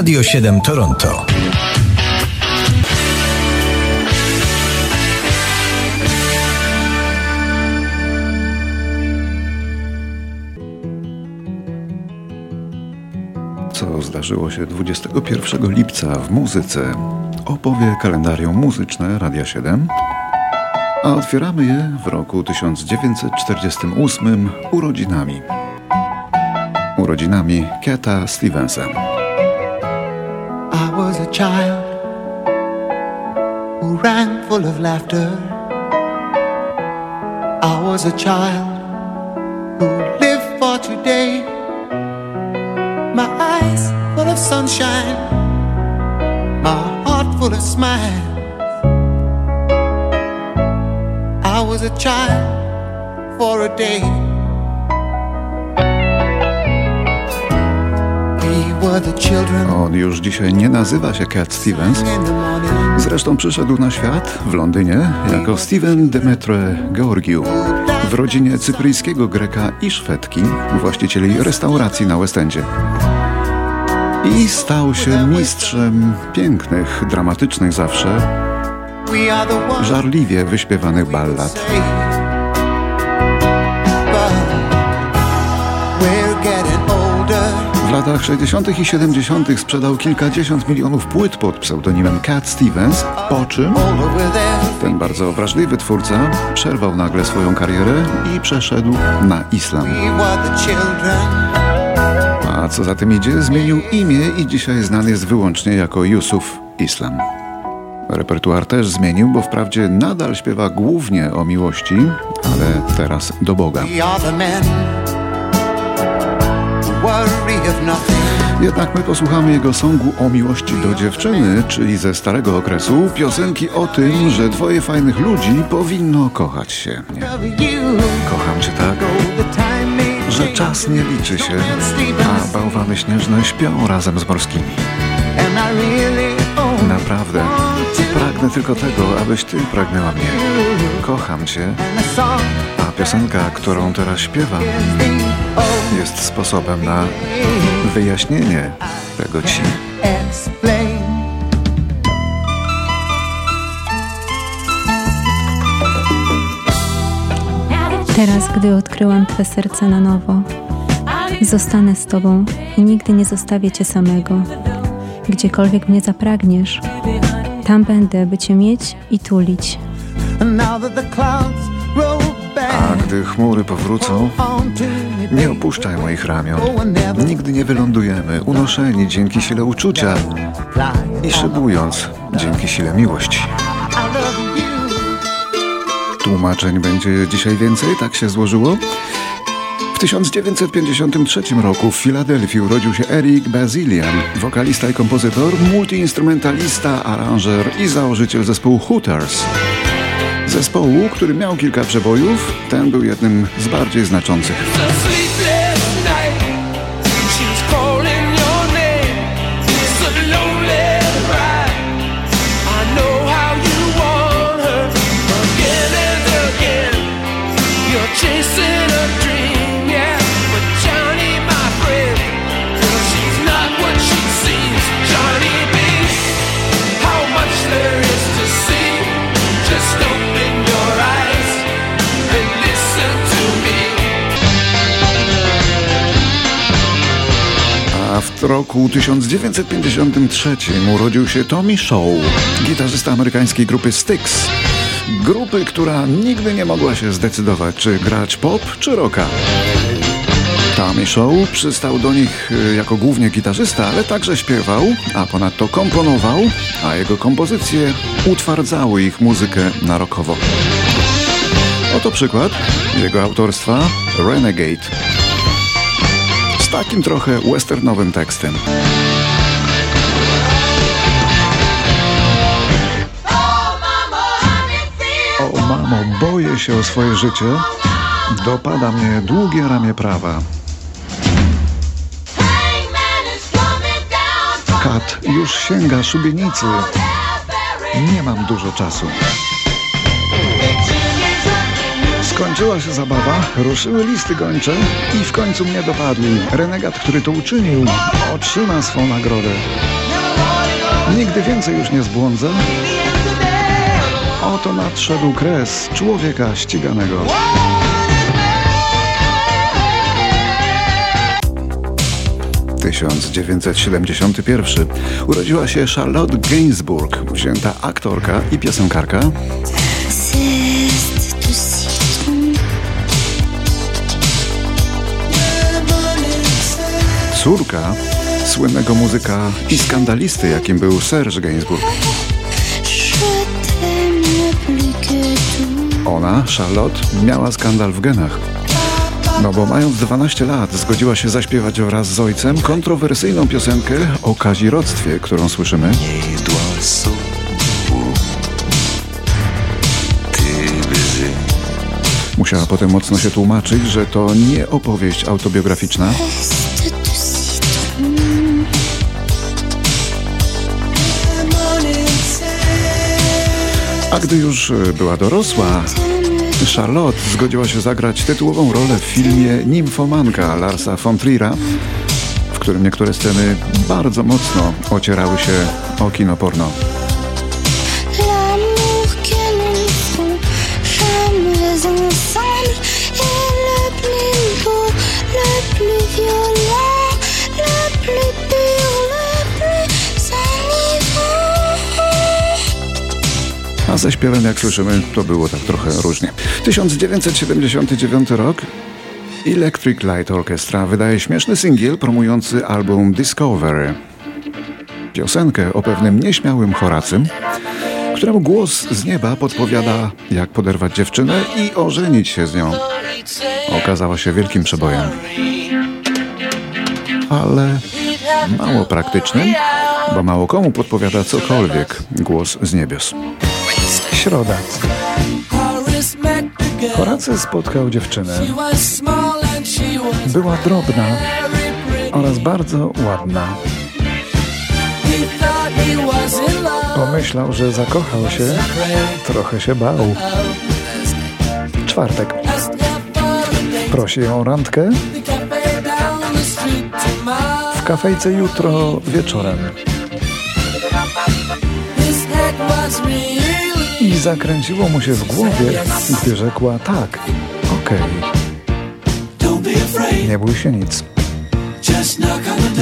Radio 7 Toronto. Co zdarzyło się 21 lipca w muzyce, opowie kalendarium muzyczne Radia 7, a otwieramy je w roku 1948 urodzinami. Urodzinami Keta Stevensa. A child who rang full of laughter. I was a child who lived for today. My eyes full of sunshine, my heart full of smiles. I was a child for a day. On już dzisiaj nie nazywa się Cat Stevens. Zresztą przyszedł na świat w Londynie jako Steven Demetre Georgiou w rodzinie cypryjskiego Greka i Szwedki, właścicieli restauracji na West Endzie. I stał się mistrzem pięknych, dramatycznych zawsze, żarliwie wyśpiewanych ballad. Latach 60. i 70. sprzedał kilkadziesiąt milionów płyt pod pseudonimem Cat Stevens, po czym ten bardzo wrażliwy twórca przerwał nagle swoją karierę i przeszedł na islam. A co za tym idzie, zmienił imię i dzisiaj znany jest wyłącznie jako Yusuf Islam. Repertuar też zmienił, bo wprawdzie nadal śpiewa głównie o miłości, ale teraz do Boga. Jednak my posłuchamy jego songu o miłości do dziewczyny, czyli ze starego okresu, piosenki o tym, że dwoje fajnych ludzi powinno kochać się. Kocham cię tak, że czas nie liczy się, a bałwany śnieżne śpią razem z morskimi. Naprawdę, pragnę tylko tego, abyś ty pragnęła mnie. Kocham cię, Piosenka, którą teraz śpiewam, is the only jest sposobem na wyjaśnienie tego ci. explain. Teraz, gdy odkryłam Twe serce na nowo, zostanę z Tobą i nigdy nie zostawię Cię samego. Gdziekolwiek mnie zapragniesz, tam będę, by Cię mieć i tulić. Gdy chmury powrócą, nie opuszczaj moich ramion. Nigdy nie wylądujemy, unoszeni dzięki sile uczucia i szybując dzięki sile miłości. Tłumaczeń będzie dzisiaj więcej, tak się złożyło. W 1953 roku w Filadelfii urodził się Eric Bazilian, wokalista i kompozytor, multiinstrumentalista, aranżer i założyciel zespołu Hooters. Zespołu, który miał kilka przebojów, ten był jednym z bardziej znaczących. W roku 1953 urodził się Tommy Shaw, gitarzysta amerykańskiej grupy Styx. Grupy, która nigdy nie mogła się zdecydować, czy grać pop, czy rocka. Tommy Shaw przystał do nich y, jako głównie gitarzysta, ale także śpiewał, a ponadto komponował, a jego kompozycje utwardzały ich muzykę na rockowo. Oto przykład jego autorstwa Renegade takim trochę westernowym tekstem. O mamo, boję się o swoje życie. Dopada mnie długie ramię prawa. Kat już sięga szubienicy. Nie mam dużo czasu. Skończyła się zabawa, ruszyły listy gończe i w końcu mnie dopadli. Renegat, który to uczynił, otrzyma swą nagrodę. Nigdy więcej już nie zbłądzę. Oto nadszedł kres człowieka ściganego. ...1971. Urodziła się Charlotte Gainsbourg, wzięta aktorka i piosenkarka. Córka słynnego muzyka i skandalisty, jakim był Serge Gainsbourg. Ona, Charlotte, miała skandal w genach. No bo mając 12 lat zgodziła się zaśpiewać wraz z ojcem kontrowersyjną piosenkę o kazirodztwie, którą słyszymy. Musiała potem mocno się tłumaczyć, że to nie opowieść autobiograficzna, A gdy już e, była dorosła, Charlotte zgodziła się zagrać tytułową rolę w filmie Nimfomanka Larsa von Trier'a, w którym niektóre sceny bardzo mocno ocierały się o kino porno. Ze śpiewem, jak słyszymy, to było tak trochę różnie. 1979 rok. Electric Light Orchestra wydaje śmieszny singiel promujący album Discovery. Piosenkę o pewnym nieśmiałym Horacym, któremu głos z nieba podpowiada, jak poderwać dziewczynę i ożenić się z nią. Okazała się wielkim przebojem. Ale mało praktycznym, bo mało komu podpowiada cokolwiek głos z niebios. Środa. Horacy spotkał dziewczynę. Była drobna oraz bardzo ładna. Pomyślał, że zakochał się, trochę się bał. Czwartek. Prosi ją o randkę w kafejce jutro wieczorem. I zakręciło mu się w głowie, gdy rzekła tak, okej. Okay. Nie bój się nic.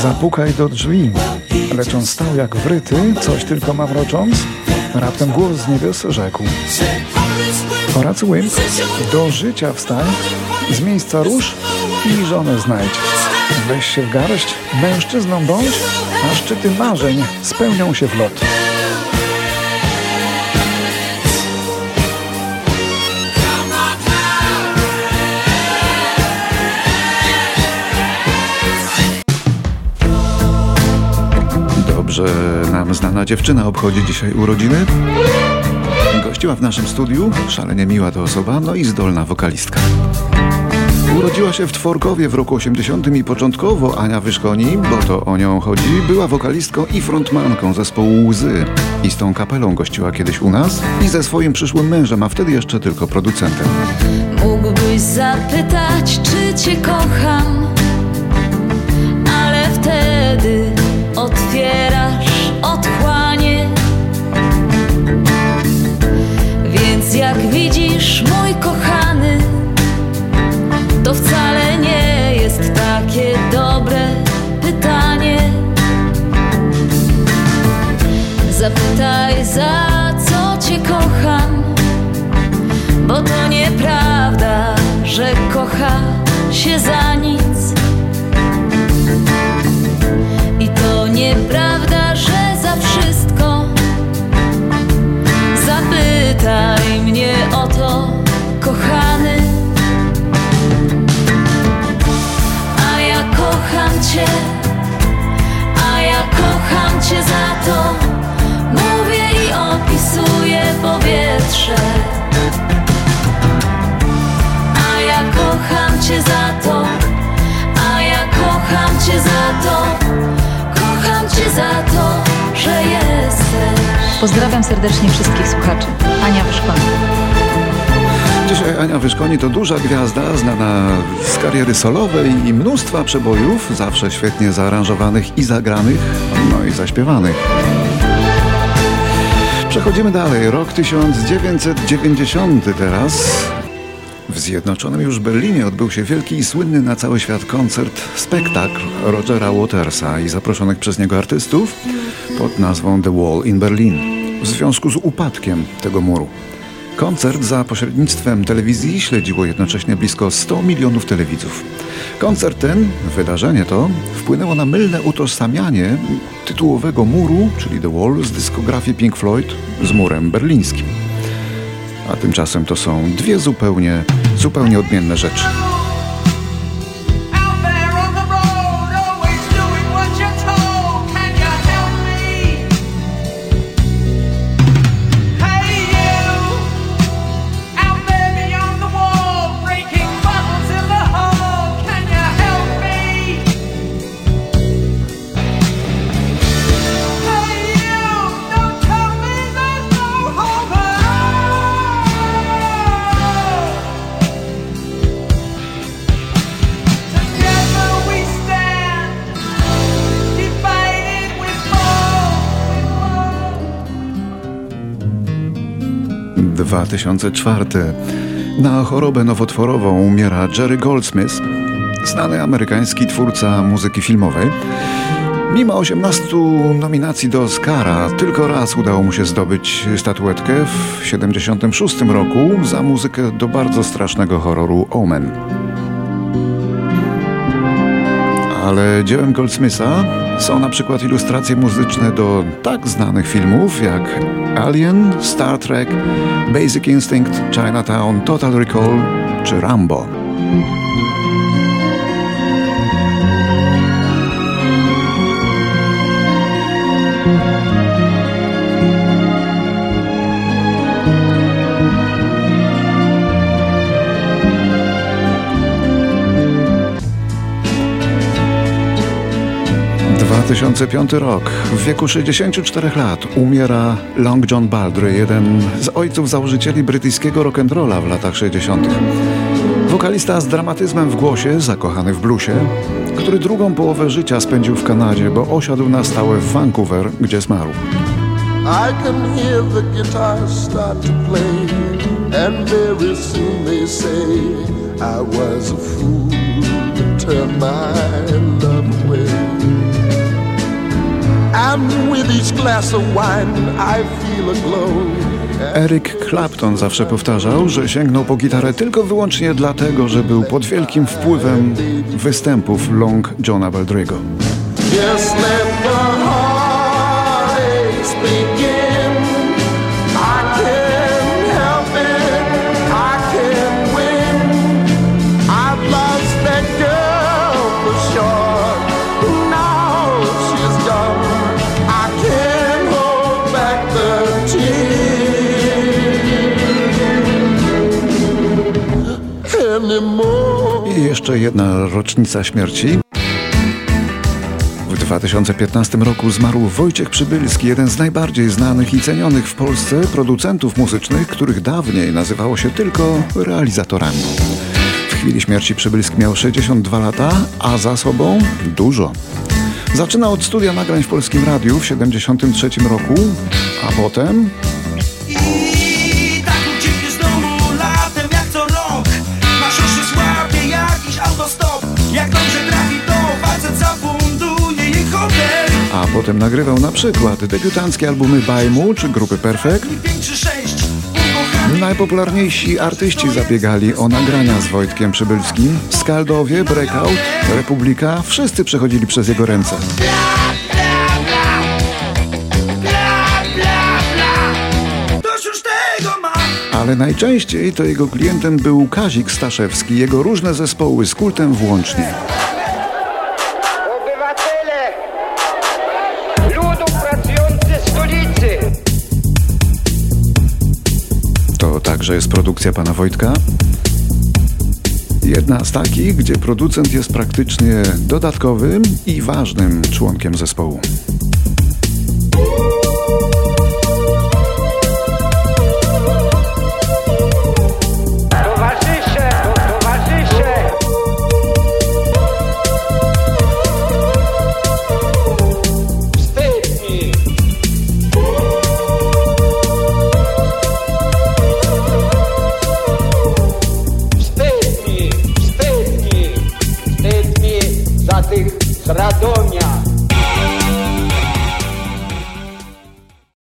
Zapukaj do drzwi. Lecz on stał jak wryty, coś tylko mamrocząc. Raptem głos z niebios rzekł. Horacy Wimp, do życia wstań, z miejsca rusz i żonę znajdź. Weź się w garść, mężczyzną bądź, a szczyty marzeń spełnią się w lot. Znana dziewczyna obchodzi dzisiaj urodziny. Gościła w naszym studiu, szalenie miła to osoba, no i zdolna wokalistka. Urodziła się w Tworkowie w roku 80 i początkowo Ania Wyszkoni, bo to o nią chodzi, była wokalistką i frontmanką zespołu Łzy. I z tą kapelą gościła kiedyś u nas i ze swoim przyszłym mężem, a wtedy jeszcze tylko producentem. Mógłbyś zapytać, czy cię kocham, ale wtedy otwierasz jak widzisz, mój kochany, to wcale nie jest takie dobre pytanie. Zapytaj, za co cię kocham, bo to nieprawda, że kocha się za nic. I to nieprawda, że za wszystko. Zapytaj cię, a ja kocham cię za to. Mówię i opisuję powietrze. A ja kocham cię za to, a ja kocham cię za to. Kocham cię za to, że jesteś. Pozdrawiam serdecznie wszystkich słuchaczy. Ania Wyszkłanka. Dzisiaj Ania Wyszkoni to duża gwiazda, znana z kariery solowej i mnóstwa przebojów, zawsze świetnie zaaranżowanych i zagranych, no i zaśpiewanych. Przechodzimy dalej. Rok 1990 teraz. W zjednoczonym już Berlinie odbył się wielki i słynny na cały świat koncert, spektakl Rogera Watersa i zaproszonych przez niego artystów pod nazwą The Wall in Berlin w związku z upadkiem tego muru. Koncert za pośrednictwem telewizji śledziło jednocześnie blisko 100 milionów telewidzów. Koncert ten, wydarzenie to, wpłynęło na mylne utożsamianie tytułowego muru, czyli The Wall, z dyskografii Pink Floyd z murem berlińskim. A tymczasem to są dwie zupełnie, zupełnie odmienne rzeczy. 2004. Na chorobę nowotworową umiera Jerry Goldsmith, znany amerykański twórca muzyki filmowej. Mimo 18 nominacji do Oscara, tylko raz udało mu się zdobyć statuetkę w 76 roku za muzykę do bardzo strasznego horroru Omen. Ale dziełem Goldsmitha są na przykład ilustracje muzyczne do tak znanych filmów jak Alien, Star Trek, Basic Instinct, Chinatown, Total Recall czy Rambo. 2005 rok. W wieku 64 lat umiera Long John Baldry, jeden z ojców założycieli brytyjskiego rock'n'rolla w latach 60. Wokalista z dramatyzmem w głosie, zakochany w bluesie, który drugą połowę życia spędził w Kanadzie, bo osiadł na stałe w Vancouver, gdzie zmarł. I can hear the guitar start to play, and very soon they say I was a fool to turn my love away. And with each glass of wine, I feel a glow. Eric Clapton zawsze powtarzał, że sięgnął po gitarę tylko wyłącznie dlatego, że był pod wielkim wpływem występów Long Johna Baldry'ego. I jeszcze jedna rocznica śmierci. W 2015 roku zmarł Wojciech Przybylski, jeden z najbardziej znanych i cenionych w Polsce producentów muzycznych, których dawniej nazywało się tylko realizatorami. W chwili śmierci Przybylski miał 62 lata, a za sobą dużo. Zaczynał od studia nagrań w Polskim Radiu w 73 roku, a potem potem nagrywał na przykład debiutanckie albumy Bajmu czy grupy Perfect, Najpopularniejsi artyści zabiegali o nagrania z Wojtkiem Przybylskim. Skaldowie, Breakout, Republika, wszyscy przechodzili przez jego ręce. Ale najczęściej to jego klientem był Kazik Staszewski, jego różne zespoły z kultem włącznie. Także jest produkcja pana Wojtka. Jedna z takich, gdzie producent jest praktycznie dodatkowym i ważnym członkiem zespołu.